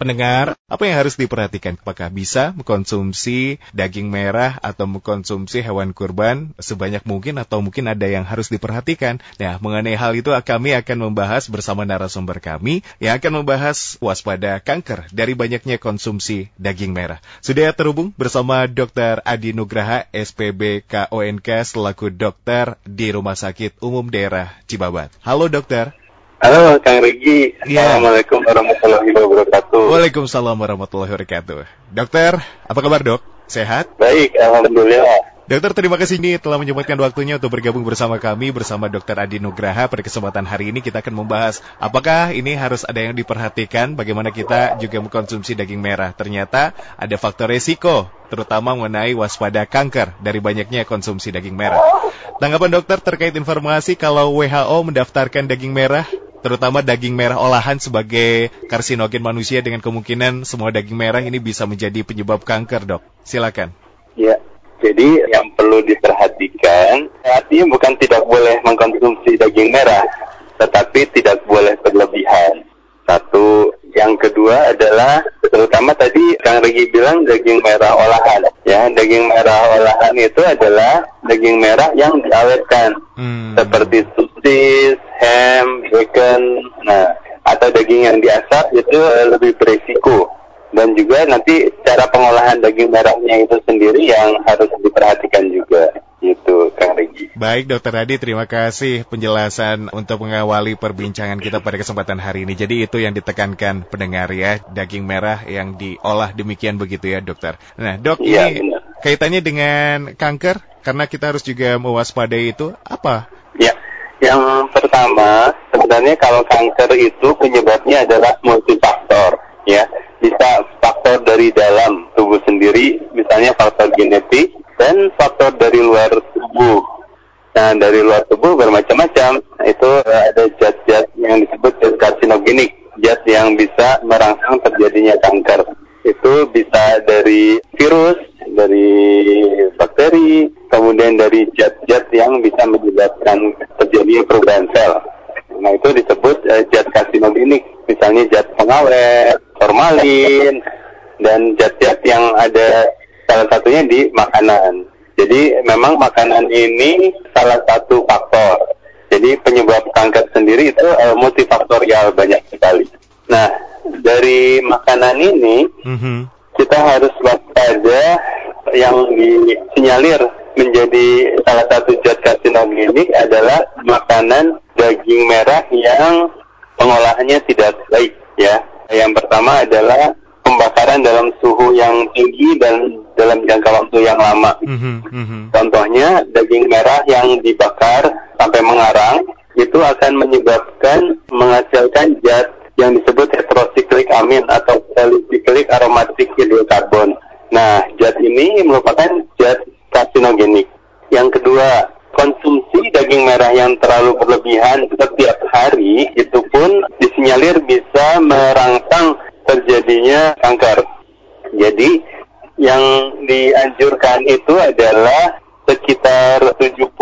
pendengar, apa yang harus diperhatikan? Apakah bisa mengkonsumsi daging merah atau mengkonsumsi hewan kurban sebanyak mungkin atau mungkin ada yang harus diperhatikan? Nah, mengenai hal itu kami akan membahas bersama narasumber kami yang akan membahas waspada kanker dari banyaknya konsumsi daging merah. Sudah terhubung bersama Dr. Adi Nugraha, SPB KONK selaku dokter di Rumah Sakit Umum Daerah Cibabat. Halo dokter. Halo Kang Regi, ya. Assalamualaikum warahmatullahi wabarakatuh. Waalaikumsalam warahmatullahi wabarakatuh. Dokter, apa kabar dok? Sehat? Baik, Alhamdulillah. Dokter, terima kasih nih telah menyempatkan waktunya untuk bergabung bersama kami bersama Dokter Adi Nugraha. Pada kesempatan hari ini kita akan membahas apakah ini harus ada yang diperhatikan bagaimana kita juga mengkonsumsi daging merah. Ternyata ada faktor resiko, terutama mengenai waspada kanker dari banyaknya konsumsi daging merah. Tanggapan dokter terkait informasi kalau WHO mendaftarkan daging merah terutama daging merah olahan sebagai karsinogen manusia dengan kemungkinan semua daging merah ini bisa menjadi penyebab kanker, dok. Silakan. Ya, jadi yang perlu diperhatikan, artinya bukan tidak boleh mengkonsumsi daging merah, tetapi tidak boleh berlebihan. Satu, yang kedua adalah terutama tadi Kang Regi bilang daging merah olahan. Ya, daging merah olahan itu adalah daging merah yang diawetkan. Hmm. Seperti sosis, ham, bacon, nah atau daging yang diasap itu lebih beresiko dan juga nanti cara pengolahan daging merahnya itu sendiri yang harus diperhatikan juga itu Kang. Baik Dokter Adi, terima kasih penjelasan untuk mengawali perbincangan kita pada kesempatan hari ini. Jadi itu yang ditekankan pendengar ya, daging merah yang diolah demikian begitu ya Dokter. Nah dok ya, ini benar. kaitannya dengan kanker karena kita harus juga mewaspadai itu apa? Ya, yang pertama, sebenarnya kalau kanker itu penyebabnya adalah multifaktor, ya. Bisa faktor dari dalam tubuh sendiri, misalnya faktor genetik, dan faktor dari luar tubuh. Nah, dari luar tubuh bermacam-macam. Itu eh, ada zat-zat yang disebut zat karsinogenik, zat yang bisa merangsang terjadinya kanker. Itu bisa dari virus, dari bakteri, kemudian dari zat-zat yang bisa menyebabkan terjadinya perubahan sel. Nah itu disebut uh, zat karsinogenik, misalnya zat pengawet, formalin, dan zat-zat yang ada salah satunya di makanan. Jadi memang makanan ini salah satu faktor. Jadi penyebab kanker sendiri itu uh, multifaktorial banyak sekali. Nah dari makanan ini mm -hmm. kita harus waspada yang disinyalir menjadi salah satu zat karsinogenik adalah makanan daging merah yang pengolahannya tidak baik ya. Yang pertama adalah pembakaran dalam suhu yang tinggi dan dalam jangka waktu yang lama. Mm -hmm. Contohnya daging merah yang dibakar sampai mengarang itu akan menyebabkan menghasilkan zat yang disebut heterosiklik amin atau polycyclic aromatic hidrokarbon. Nah, zat ini merupakan zat karsinogenik. Yang kedua, konsumsi daging merah yang terlalu berlebihan setiap hari itu pun disinyalir bisa merangsang terjadinya kanker. Jadi, yang dianjurkan itu adalah sekitar 70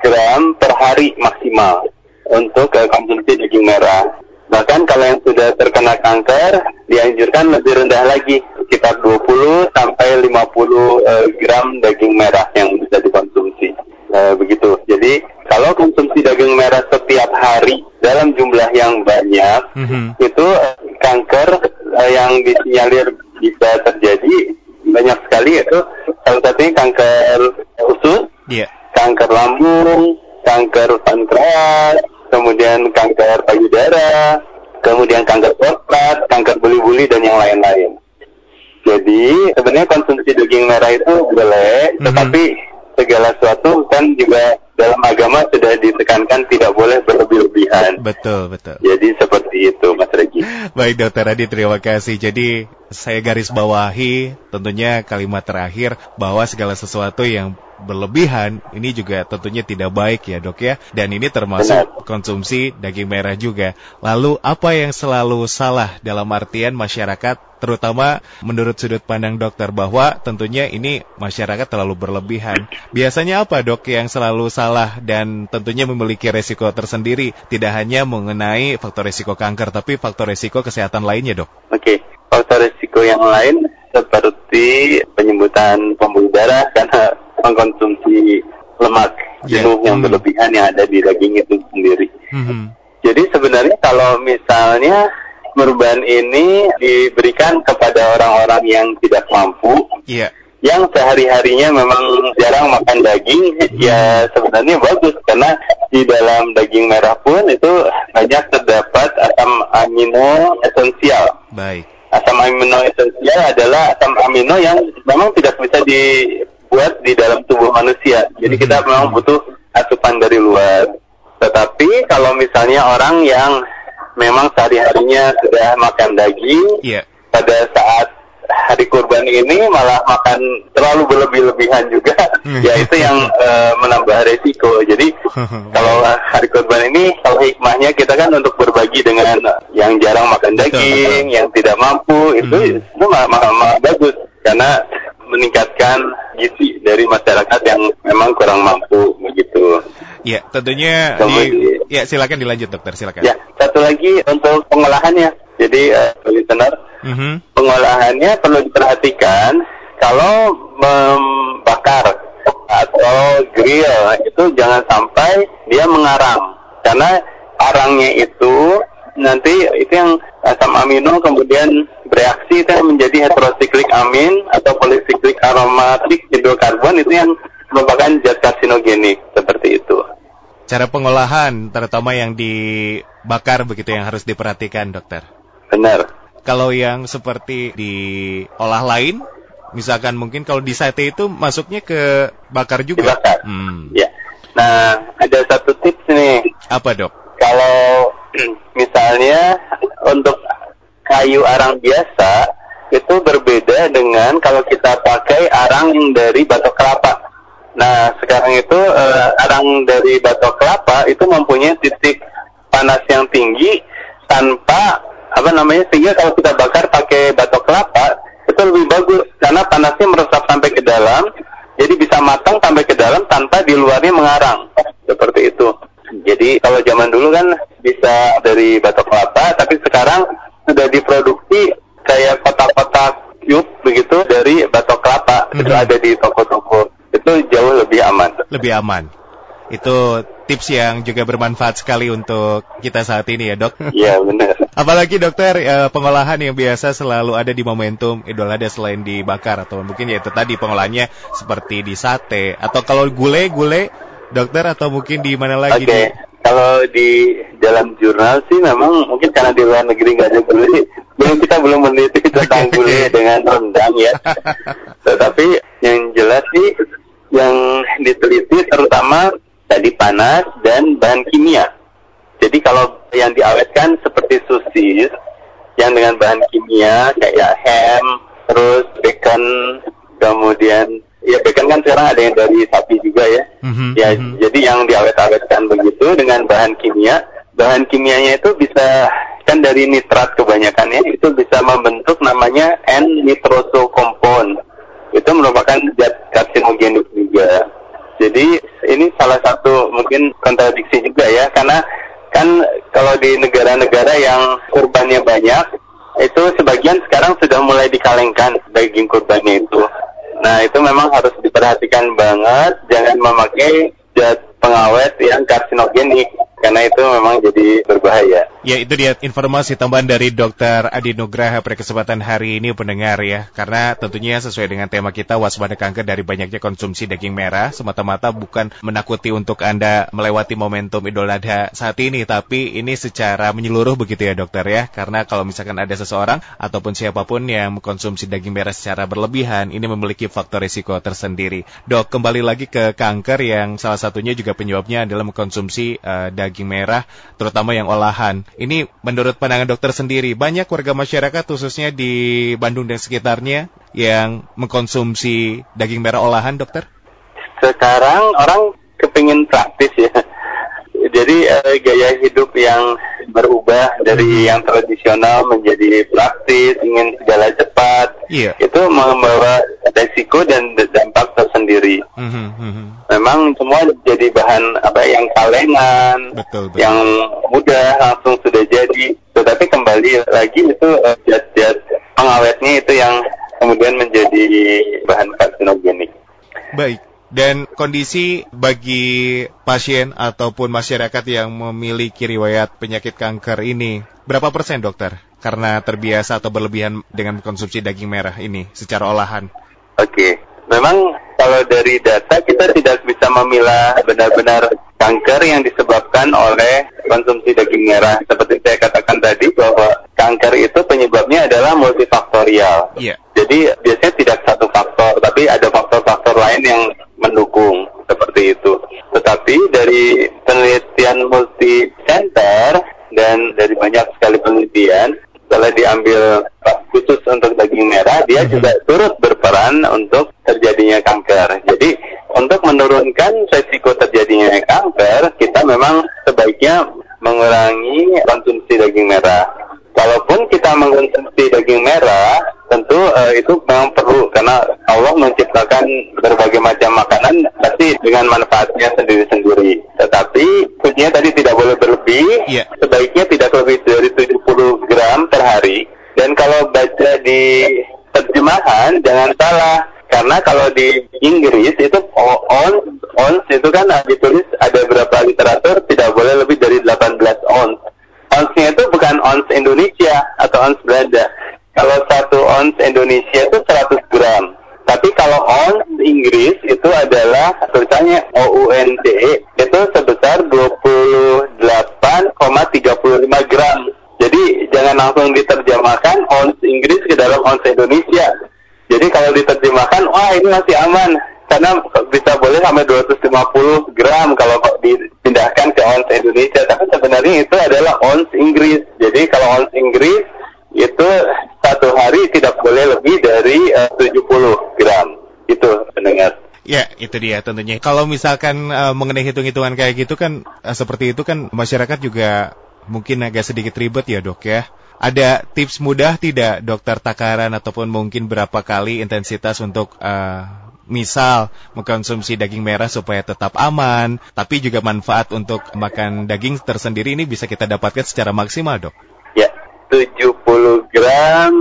gram per hari maksimal untuk konsumsi daging merah. Bahkan kalau yang sudah terkena kanker, dianjurkan lebih rendah lagi, sekitar 20 sampai 50 uh, gram daging merah yang bisa dikonsumsi. Uh, begitu. Jadi kalau konsumsi daging merah setiap hari dalam jumlah yang banyak, mm-hmm. itu uh, kanker yang disinyalir bisa terjadi banyak sekali itu salah satunya kanker usus, yeah. kanker lambung, kanker pankreas, kemudian kanker payudara, kemudian kanker prostat, kanker buli-buli dan yang lain-lain. Jadi sebenarnya konsumsi daging merah itu boleh, mm -hmm. tetapi segala sesuatu kan juga dalam agama sudah ditekankan tidak boleh berlebih-lebihan. Betul, betul. Jadi seperti itu, Mas Regi. Baik, Dokter Adi, terima kasih. Jadi saya garis bawahi tentunya kalimat terakhir bahwa segala sesuatu yang berlebihan ini juga tentunya tidak baik ya dok ya. Dan ini termasuk konsumsi daging merah juga. Lalu apa yang selalu salah dalam artian masyarakat terutama menurut sudut pandang dokter bahwa tentunya ini masyarakat terlalu berlebihan? Biasanya apa dok yang selalu salah dan tentunya memiliki resiko tersendiri? Tidak hanya mengenai faktor resiko kanker tapi faktor resiko kesehatan lainnya dok. Oke faktor risiko yang lain seperti penyembutan pembuluh darah karena mengkonsumsi lemak Ya. jenuh yang Hmm. berlebihan yang ada di daging itu sendiri. Mhm. Jadi sebenarnya kalau misalnya kurban ini diberikan kepada orang-orang yang tidak mampu, Iya. yang sehari-harinya memang jarang makan daging, ya sebenarnya bagus karena di dalam daging merah pun itu banyak terdapat asam amino esensial. Baik. Asam amino esensial adalah asam amino yang memang tidak bisa dibuat di dalam tubuh manusia. Jadi kita Mhm. memang butuh asupan dari luar. Tetapi kalau misalnya orang yang memang sehari-harinya sudah makan daging, Iya. pada saat hari kurban ini malah makan terlalu berlebih-lebihan juga, Hmm. ya itu yang eh, menambah resiko. Jadi kalau hari kurban ini, kalau hikmahnya kita kan untuk berbagi dengan yang jarang makan daging, yang tidak mampu, itu Hmm. itu malah, malah, malah bagus karena meningkatkan gizi dari masyarakat yang memang kurang mampu begitu. Iya, tentunya Kemudian- di ya silakan dilanjut dokter, silakan. Ya, satu lagi untuk pengolahannya. Jadi, eh, listener, Mhm. pengolahannya perlu diperhatikan kalau membakar atau grill itu jangan sampai dia mengarang karena arangnya itu nanti itu yang asam amino kemudian bereaksi itu menjadi heterosiklik amin atau polisiklik aromatik hidrokarbon itu yang merupakan zat karsinogenik seperti itu. Cara pengolahan terutama yang dibakar begitu yang harus diperhatikan, dokter. Benar. Kalau yang seperti diolah lain, misalkan mungkin kalau di sate itu masuknya ke bakar juga. Dibakar. Hmm. Ya. Nah, ada satu tips nih. Apa, Dok? kalau misalnya untuk kayu arang biasa itu berbeda dengan kalau kita pakai arang dari batok kelapa. Nah, sekarang itu eh, arang dari batok kelapa itu mempunyai titik panas yang tinggi tanpa apa namanya sehingga kalau kita bakar pakai batok kelapa itu lebih bagus karena panasnya meresap sampai ke dalam jadi bisa matang sampai ke dalam tanpa di luarnya mengarang seperti itu. Jadi kalau zaman dulu kan bisa dari batok kelapa, tapi sekarang sudah diproduksi kayak kotak-kotak cube begitu dari batok kelapa. Itu Mhm. ada di toko-toko. Itu jauh lebih aman. Lebih aman. Itu tips yang juga bermanfaat sekali untuk kita saat ini ya, Dok. Iya benar. Apalagi dokter eh, pengolahan yang biasa selalu ada di momentum Idul Adha selain dibakar atau mungkin ya itu tadi pengolahannya seperti di sate atau kalau gulai-gulai dokter atau mungkin di mana Oke, lagi di kalau di dalam jurnal sih memang mungkin karena di luar negeri nggak ada gulai, belum kita belum meneliti tentang Oke. gulai dengan rendang ya. Tetapi yang jelas sih yang diteliti terutama tadi panas dan bahan kimia. Jadi kalau yang diawetkan seperti sosis yang dengan bahan kimia kayak ham, terus bacon, kemudian ya bacon kan sekarang ada yang dari sapi juga ya. Mhm, Ya, mhm. jadi yang diawet-awetkan begitu dengan bahan kimia, bahan kimianya itu bisa kan dari nitrat kebanyakannya itu bisa membentuk namanya N-nitroso compound. Itu merupakan zat karsinogenik juga. Jadi ini salah satu mungkin kontradiksi juga ya karena kan kalau di negara-negara yang kurbannya banyak itu sebagian sekarang sudah mulai dikalengkan daging kurbannya itu. Nah itu memang harus diperhatikan banget, jangan memakai zat pengawet yang karsinogenik karena itu memang jadi berbahaya. Ya itu dia informasi tambahan dari Dr. Adi Nugraha pada kesempatan hari ini pendengar ya. Karena tentunya sesuai dengan tema kita waspada kanker dari banyaknya konsumsi daging merah semata-mata bukan menakuti untuk Anda melewati momentum Idul Adha saat ini. Tapi ini secara menyeluruh begitu ya dokter ya. Karena kalau misalkan ada seseorang ataupun siapa pun yang mengkonsumsi daging merah secara berlebihan ini memiliki faktor risiko tersendiri. Dok kembali lagi ke kanker yang salah satunya juga penyebabnya adalah mengkonsumsi eh, daging merah terutama yang olahan. Ini menurut pandangan dokter sendiri, banyak warga masyarakat khususnya di Bandung dan sekitarnya yang mengkonsumsi daging merah olahan, dokter? Sekarang orang kepingin praktis ya. Jadi eh, gaya hidup yang berubah dari yang tradisional menjadi praktis, ingin segala cepat, Iya. itu membawa resiko dan dampak tersendiri. Mhm, mhm. Memang semua jadi bahan apa yang kalengan, Betul, betul. yang mudah langsung sudah jadi. Tetapi kembali lagi itu eh, zat-zat pengawetnya itu yang kemudian menjadi bahan karsinogenik. Baik. Dan kondisi bagi pasien ataupun masyarakat yang memiliki riwayat penyakit kanker ini, berapa persen dokter? Karena terbiasa atau berlebihan dengan konsumsi daging merah ini secara olahan. Oke, memang kalau dari data kita tidak bisa memilah benar-benar kanker yang disebabkan oleh konsumsi daging merah. Seperti saya katakan tadi bahwa kanker itu penyebabnya adalah multifaktorial. Iya. Jadi biasanya tidak satu faktor, tapi ada faktor-faktor lain yang mendukung seperti itu. Tetapi dari penelitian multi center dan dari banyak sekali penelitian setelah diambil khusus untuk daging merah, dia juga turut berperan untuk terjadinya kanker. Jadi untuk menurunkan resiko terjadinya kanker, kita memang sebaiknya mengurangi konsumsi daging merah. Kalaupun kita mengkonsumsi daging merah, tentu uh, itu memang perlu karena Allah menciptakan berbagai macam makanan pasti dengan manfaatnya sendiri-sendiri. Tetapi kuncinya tadi tidak boleh berlebih, Iya. sebaiknya tidak lebih dari 70 gram per hari. Dan kalau baca di terjemahan jangan salah karena kalau di Inggris itu o- ons ons itu kan ditulis ada berapa literatur tidak boleh lebih dari 18 ons. Onsnya itu bukan ons Indonesia atau ons Belanda. Kalau satu ons Indonesia itu 100 gram. Tapi kalau ons Inggris itu adalah tulisannya OUND itu sebesar 28,35 gram. Jadi jangan langsung diterjemahkan ons Inggris ke dalam ons Indonesia. Jadi kalau diterjemahkan, wah ini masih aman karena bisa boleh sampai 250 gram kalau dipindahkan ke ons Indonesia. Tapi sebenarnya itu adalah ons Inggris. Jadi kalau ons Inggris itu satu hari tidak boleh lebih dari eh, 70 gram. Itu pendengar. Ya, itu dia tentunya. Kalau misalkan eh, mengenai hitung-hitungan kayak gitu kan eh, seperti itu kan masyarakat juga mungkin agak sedikit ribet ya, Dok ya. Ada tips mudah tidak dokter takaran ataupun mungkin berapa kali intensitas untuk eh, misal mengkonsumsi daging merah supaya tetap aman, tapi juga manfaat untuk makan daging tersendiri ini bisa kita dapatkan secara maksimal, Dok. Ya, 70 gram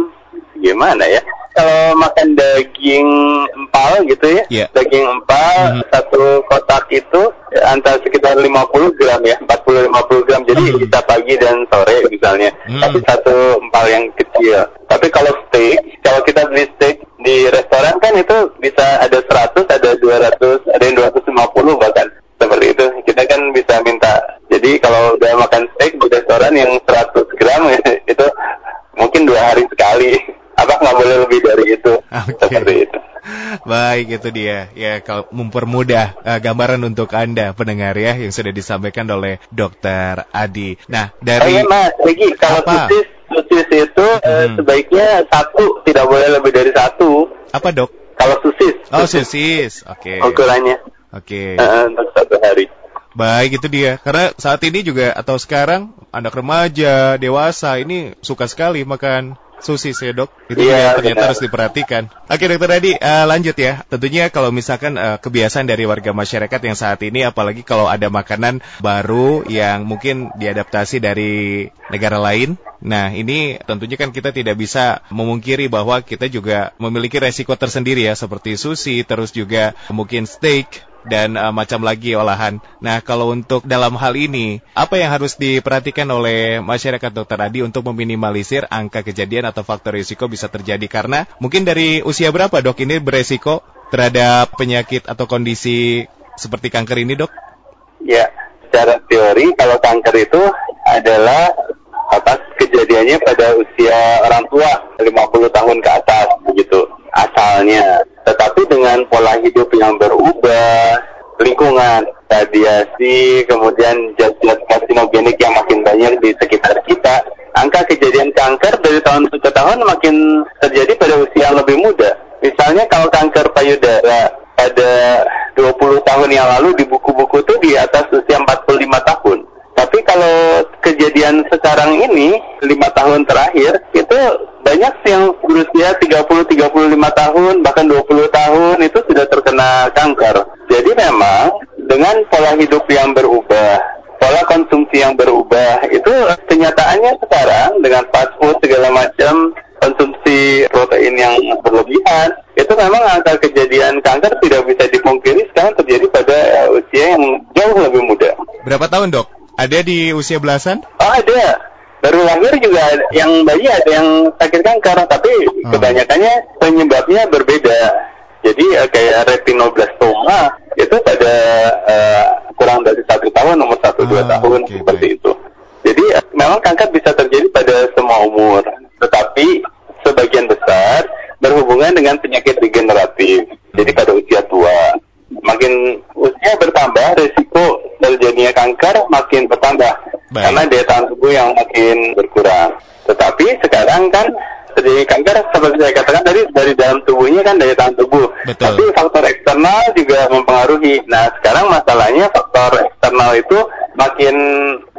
gimana ya? Kalau makan daging empal gitu ya, Iya. daging empal Mhm. satu kotak itu ya, antara sekitar 50 gram ya, 40-50 gram. Jadi Mhm. bisa pagi dan sore misalnya. Mhm. Tapi satu empal yang kecil. Tapi kalau steak, kalau kita beli steak di restoran kan itu bisa ada 100, ada 200, ada yang 250 bahkan. Seperti itu. Kita kan bisa minta. Jadi kalau udah makan steak di restoran yang 100 gram itu mungkin dua hari sekali. Apa nggak boleh lebih dari itu? Oke. Seperti itu. Baik, itu dia. Ya, kalau mempermudah eh, gambaran untuk Anda pendengar ya yang sudah disampaikan oleh Dokter Adi. Nah, Oh dari iya Mas, Regi, kalau Apa? Sosis itu eh, Hmm. sebaiknya satu, tidak boleh lebih dari satu. apa, Dok? Kalau sosis, Oh, sosis. Oke. ukurannya Oke. eh, untuk satu hari. Baik, itu dia. Karena saat ini juga atau sekarang anak remaja, dewasa ini suka sekali makan sosis ya dok. Itu Iya, yang ternyata benar. harus diperhatikan. Oke dokter Adi, eh, lanjut ya. Tentunya kalau misalkan eh, kebiasaan dari warga masyarakat yang saat ini, apalagi kalau ada makanan baru yang mungkin diadaptasi dari negara lain. Nah ini tentunya kan kita tidak bisa memungkiri bahwa kita juga memiliki resiko tersendiri ya, seperti sushi, terus juga mungkin steak, dan eh, macam lagi olahan. Nah, kalau untuk dalam hal ini, apa yang harus diperhatikan oleh masyarakat Dokter Adi untuk meminimalisir angka kejadian atau faktor risiko bisa terjadi? Karena mungkin dari usia berapa dok ini beresiko terhadap penyakit atau kondisi seperti kanker ini dok? Ya, secara teori kalau kanker itu adalah apa kejadiannya pada usia orang tua 50 tahun ke atas begitu asalnya. Tetapi dengan pola hidup yang berubah, lingkungan, radiasi, kemudian zat-zat karsinogenik yang makin banyak di sekitar kita, angka kejadian kanker dari tahun ke tahun makin terjadi pada usia yang lebih muda. Misalnya kalau kanker payudara pada 20 tahun yang lalu di buku-buku itu di atas usia 45 tahun. Tapi kalau kejadian sekarang ini, lima tahun terakhir, itu banyak yang berusia 30-35 tahun, bahkan 20 tahun itu sudah terkena kanker. Jadi memang dengan pola hidup yang berubah, pola konsumsi yang berubah, itu kenyataannya sekarang dengan fast food segala macam, konsumsi protein yang berlebihan, itu memang angka kejadian kanker tidak bisa dipungkiri sekarang terjadi pada usia yang jauh lebih muda. Berapa tahun dok? Ada di usia belasan? Oh ada. Baru lahir juga ada, yang bayi ada yang sakit kanker, tapi hmm. kebanyakannya penyebabnya berbeda. Jadi uh, kayak retinoblastoma itu pada uh, kurang dari satu tahun, nomor satu dua ah, tahun okay, seperti baik. itu. Jadi uh, memang kanker bisa terjadi pada semua umur, tetapi sebagian besar berhubungan dengan penyakit degeneratif. Jadi pada usia tua, makin usia bertambah, resiko terjadinya kanker makin bertambah Baik. karena daya tahan tubuh yang makin berkurang. Tetapi sekarang kan terjadi kanker seperti saya katakan tadi dari dalam tubuhnya kan daya tahan tubuh. Betul. Tapi faktor eksternal juga mempengaruhi. Nah sekarang masalahnya faktor eksternal itu makin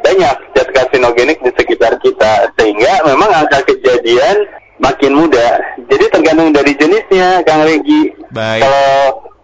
banyak zat karsinogenik di sekitar kita sehingga memang angka kejadian makin muda. Jadi tergantung dari jenisnya, Kang Regi. Baik. Kalau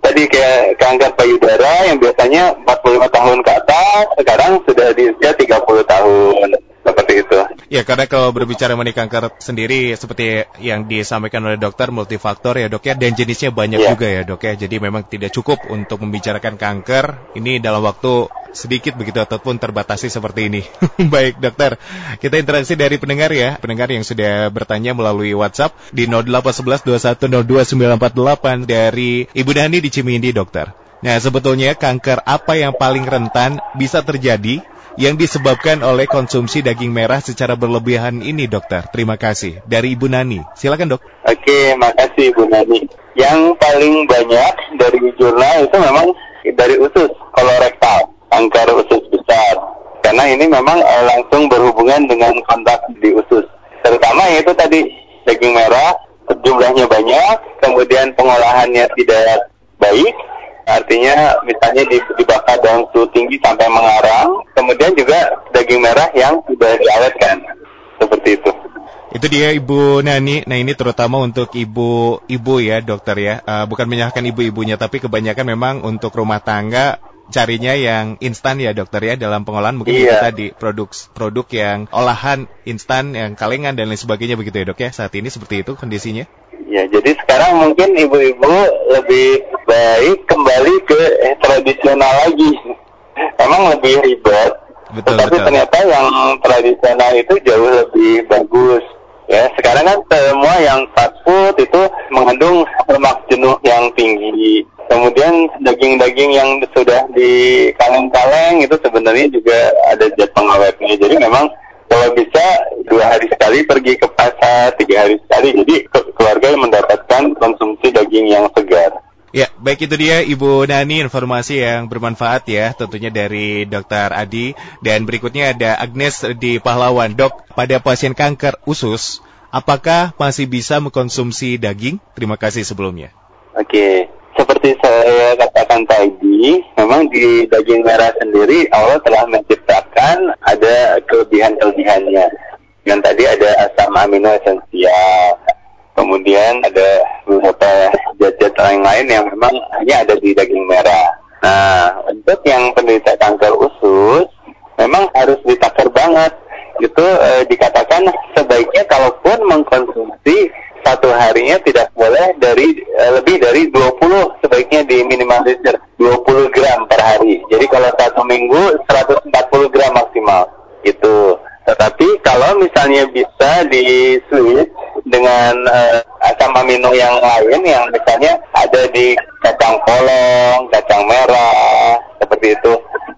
tadi kayak kanker payudara yang biasanya 45 tahun ke atas, sekarang sudah di usia 30 tahun seperti itu. Ya, karena kalau berbicara mengenai kanker sendiri seperti yang disampaikan oleh dokter multifaktor ya dok ya, dan jenisnya banyak ya. juga ya dok ya. Jadi memang tidak cukup untuk membicarakan kanker ini dalam waktu sedikit begitu ataupun terbatasi seperti ini. Baik dokter, kita interaksi dari pendengar ya, pendengar yang sudah bertanya melalui WhatsApp di 0811210298 dari Ibu Dani di Cimindi dokter. Nah sebetulnya kanker apa yang paling rentan bisa terjadi yang disebabkan oleh konsumsi daging merah secara berlebihan ini, dokter? Terima kasih. Dari Ibu Nani. Silakan, dok. Oke, makasih Ibu Nani. Yang paling banyak dari jurnal itu memang dari usus kolorektal, kanker usus besar. Karena ini memang uh, langsung berhubungan dengan kontak di usus. Terutama yaitu tadi daging merah, jumlahnya banyak, kemudian pengolahannya tidak baik, Artinya misalnya dibakar dalam suhu tinggi sampai mengarang, kemudian juga daging merah yang sudah diawetkan. Seperti itu. Itu dia Ibu Nani. Nah ini terutama untuk ibu-ibu ya dokter ya. Uh, bukan menyalahkan ibu-ibunya, tapi kebanyakan memang untuk rumah tangga carinya yang instan ya dokter ya dalam pengolahan mungkin iya. itu tadi produk produk yang olahan instan yang kalengan dan lain sebagainya begitu ya dok ya saat ini seperti itu kondisinya. Ya, jadi sekarang mungkin ibu-ibu lebih baik kembali ke eh, tradisional lagi. Emang lebih ribet. Betul, Tetapi betul. ternyata yang tradisional itu jauh lebih bagus. Ya, sekarang kan semua yang fast food itu mengandung lemak jenuh yang tinggi. Kemudian daging-daging yang sudah di kaleng-kaleng itu sebenarnya juga ada zat pengawetnya. Jadi memang kalau bisa dua hari sekali pergi ke pasar, tiga hari sekali. Jadi keluarga mendapatkan konsumsi daging yang segar. Ya, baik itu dia Ibu Nani informasi yang bermanfaat ya tentunya dari Dokter Adi dan berikutnya ada Agnes di Pahlawan. Dok, pada pasien kanker usus, apakah masih bisa mengkonsumsi daging? Terima kasih sebelumnya. Oke, seperti saya katakan tadi, memang di daging merah sendiri Allah telah menciptakan ada kelebihan-kelebihannya. Yang tadi ada asam amino esensial, kemudian ada beberapa zat-zat lain-lain yang memang hanya ada di daging merah. Nah, untuk yang penderita kanker usus, memang harus ditakar banget. Itu eh, dikatakan sebaiknya kalaupun mengkonsumsi satu harinya tidak boleh dari uh, lebih dari 20 sebaiknya diminimalisir 20 gram per hari. Jadi kalau satu minggu 140 gram maksimal itu. Tetapi kalau misalnya bisa di switch dengan uh, asam amino yang lain yang misalnya ada di kacang polong, kacang merah seperti itu,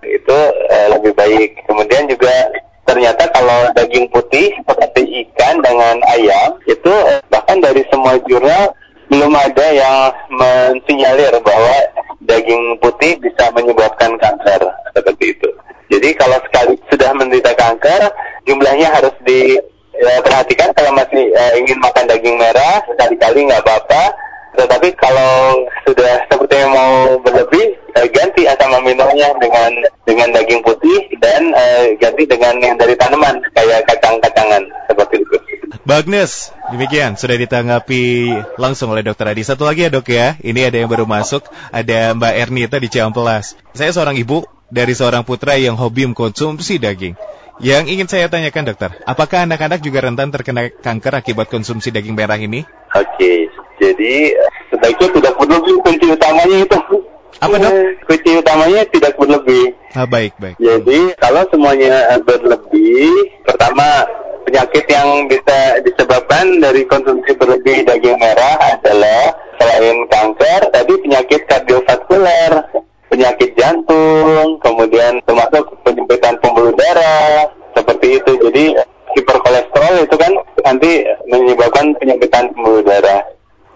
itu uh, lebih baik. Kemudian juga ternyata kalau daging putih seperti ikan dengan ayam itu bahkan dari semua jurnal belum ada yang mensinyalir bahwa daging putih bisa menyebabkan kanker seperti itu. Jadi kalau sekali sudah menderita kanker, jumlahnya harus diperhatikan ya, kalau masih uh, ingin makan daging merah sekali-kali nggak apa-apa. Tetapi kalau sudah seperti yang mau berlebih, uh, ganti asam aminonya dengan dengan daging putih dan uh, ganti dengan yang dari tanaman kayak kacang-kacangan seperti itu. Bagnes, demikian sudah ditanggapi langsung oleh Dokter Adi. Satu lagi ya dok ya, ini ada yang baru masuk, ada Mbak Ernita di Ciampelas. Saya seorang ibu dari seorang putra yang hobi mengkonsumsi daging. Yang ingin saya tanyakan dokter, apakah anak-anak juga rentan terkena kanker akibat konsumsi daging merah ini? Oke, jadi sebaiknya tidak berlebih kunci utamanya itu. Apa dok? Kunci utamanya tidak berlebih. Ah, baik, baik. Jadi kalau semuanya berlebih, pertama penyakit yang bisa disebabkan dari konsumsi berlebih daging merah adalah selain kanker, tadi penyakit kardiovaskuler, penyakit jantung, kemudian termasuk penyempitan pembuluh darah, seperti itu. Jadi hiperkolesterol itu kan nanti menyebabkan penyempitan pembuluh darah.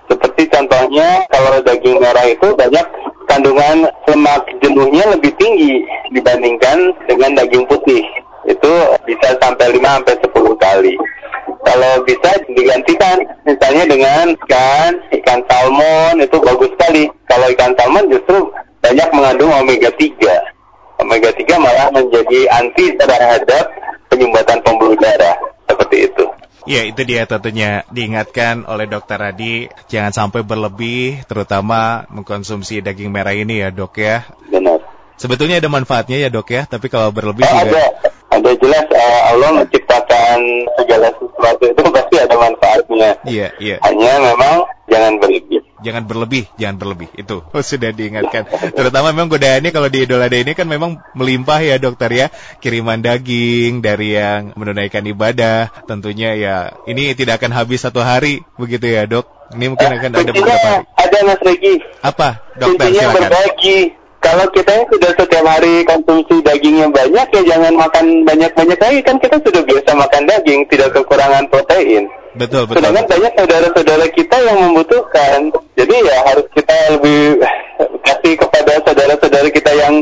Seperti contohnya kalau daging merah itu banyak kandungan lemak jenuhnya lebih tinggi dibandingkan dengan daging putih. Itu bisa sampai 5 sampai 10 kali. Kalau bisa digantikan misalnya dengan ikan, ikan salmon itu bagus sekali. Kalau ikan salmon justru banyak mengandung omega 3. Omega 3 malah menjadi anti terhadap penyumbatan pembuluh darah. Seperti itu. Ya, itu dia tentunya diingatkan oleh dokter Adi, jangan sampai berlebih, terutama mengkonsumsi daging merah ini ya dok ya. Benar. Sebetulnya ada manfaatnya ya dok ya, tapi kalau berlebih Oh, juga... ada, ada jelas uh, Allah menciptakan segala sesuatu itu pasti ada manfaatnya. Iya, iya. Hanya memang jangan berlebih. Jangan berlebih, jangan berlebih. Itu oh, sudah diingatkan. Terutama memang godaannya kalau di Idul Adha ini kan memang melimpah ya dokter ya. Kiriman daging dari yang menunaikan ibadah. Tentunya ya ini tidak akan habis satu hari begitu ya dok. Ini mungkin akan ada beberapa hari. ada Mas Regi. Apa dokter Kuncinya silakan. berbagi. Kalau kita yang sudah setiap hari konsumsi daging yang banyak ya jangan makan banyak-banyak lagi kan kita sudah biasa makan daging tidak kekurangan protein. Betul betul. Sedangkan banyak saudara-saudara kita yang membutuhkan. Jadi ya harus kita lebih kasih kepada saudara-saudara kita yang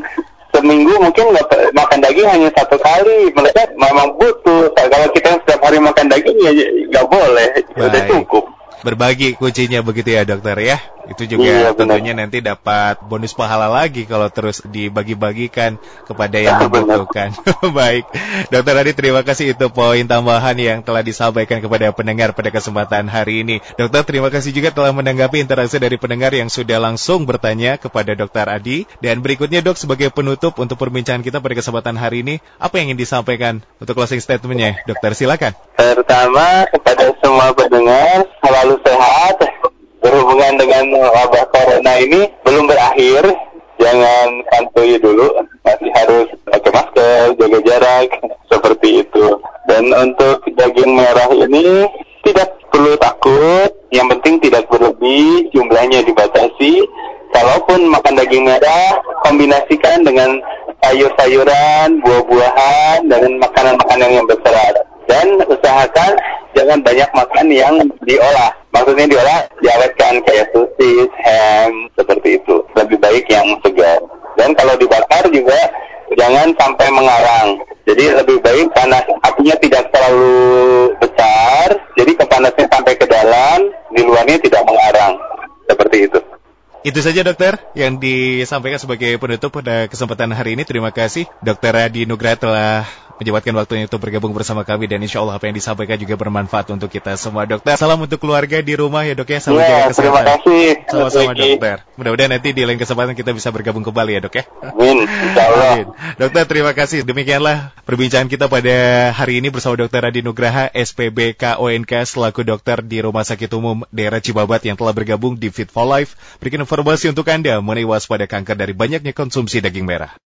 seminggu mungkin makan daging hanya satu kali. Mereka memang butuh. Kalau kita yang setiap hari makan daging ya nggak boleh. Sudah cukup. Berbagi kuncinya begitu ya dokter ya. Itu juga Iya, benar. tentunya nanti dapat bonus pahala lagi kalau terus dibagi-bagikan kepada yang Benar. membutuhkan. Baik, dokter Adi terima kasih itu poin tambahan yang telah disampaikan kepada pendengar pada kesempatan hari ini. Dokter terima kasih juga telah menanggapi interaksi dari pendengar yang sudah langsung bertanya kepada dokter Adi. Dan berikutnya dok sebagai penutup untuk perbincangan kita pada kesempatan hari ini, apa yang ingin disampaikan untuk closing statementnya? Dokter silakan. Pertama kepada semua pendengar selalu sehat. Berhubungan dengan wabah corona ini belum berakhir. Jangan santuy dulu, masih harus pakai masker, jaga jarak, seperti itu. Dan untuk daging merah ini tidak perlu takut, yang penting tidak berlebih, jumlahnya dibatasi. Kalaupun makan daging merah, kombinasikan dengan sayur-sayuran, buah-buahan, dan makanan-makanan yang berserat. Dan usahakan jangan banyak makan yang diolah. Maksudnya diolah, diawetkan kayak sosis, ham, seperti itu. Lebih baik yang segar. Dan kalau dibakar juga jangan sampai mengarang. Jadi lebih baik panas apinya tidak terlalu besar. Jadi kepanasnya sampai ke dalam, di luarnya tidak mengarang. Seperti itu. Itu saja dokter yang disampaikan sebagai penutup pada kesempatan hari ini. Terima kasih dokter Adi Nugra telah menyempatkan waktunya untuk bergabung bersama kami dan insya Allah apa yang disampaikan juga bermanfaat untuk kita semua dokter. Salam untuk keluarga di rumah ya dok ya. Selalu Ya, jaga terima kesehatan. kasih. Sama-sama dokter. Mudah-mudahan nanti di lain kesempatan kita bisa bergabung kembali ya dok ya. Amin. Insya Allah. Amin. Dokter terima kasih. Demikianlah perbincangan kita pada hari ini bersama Dokter Adi Nugraha, SPB KONK selaku dokter di Rumah Sakit Umum Daerah Cibabat yang telah bergabung di Fit for Life. Berikan informasi untuk Anda mengenai waspada kanker dari banyaknya konsumsi daging merah.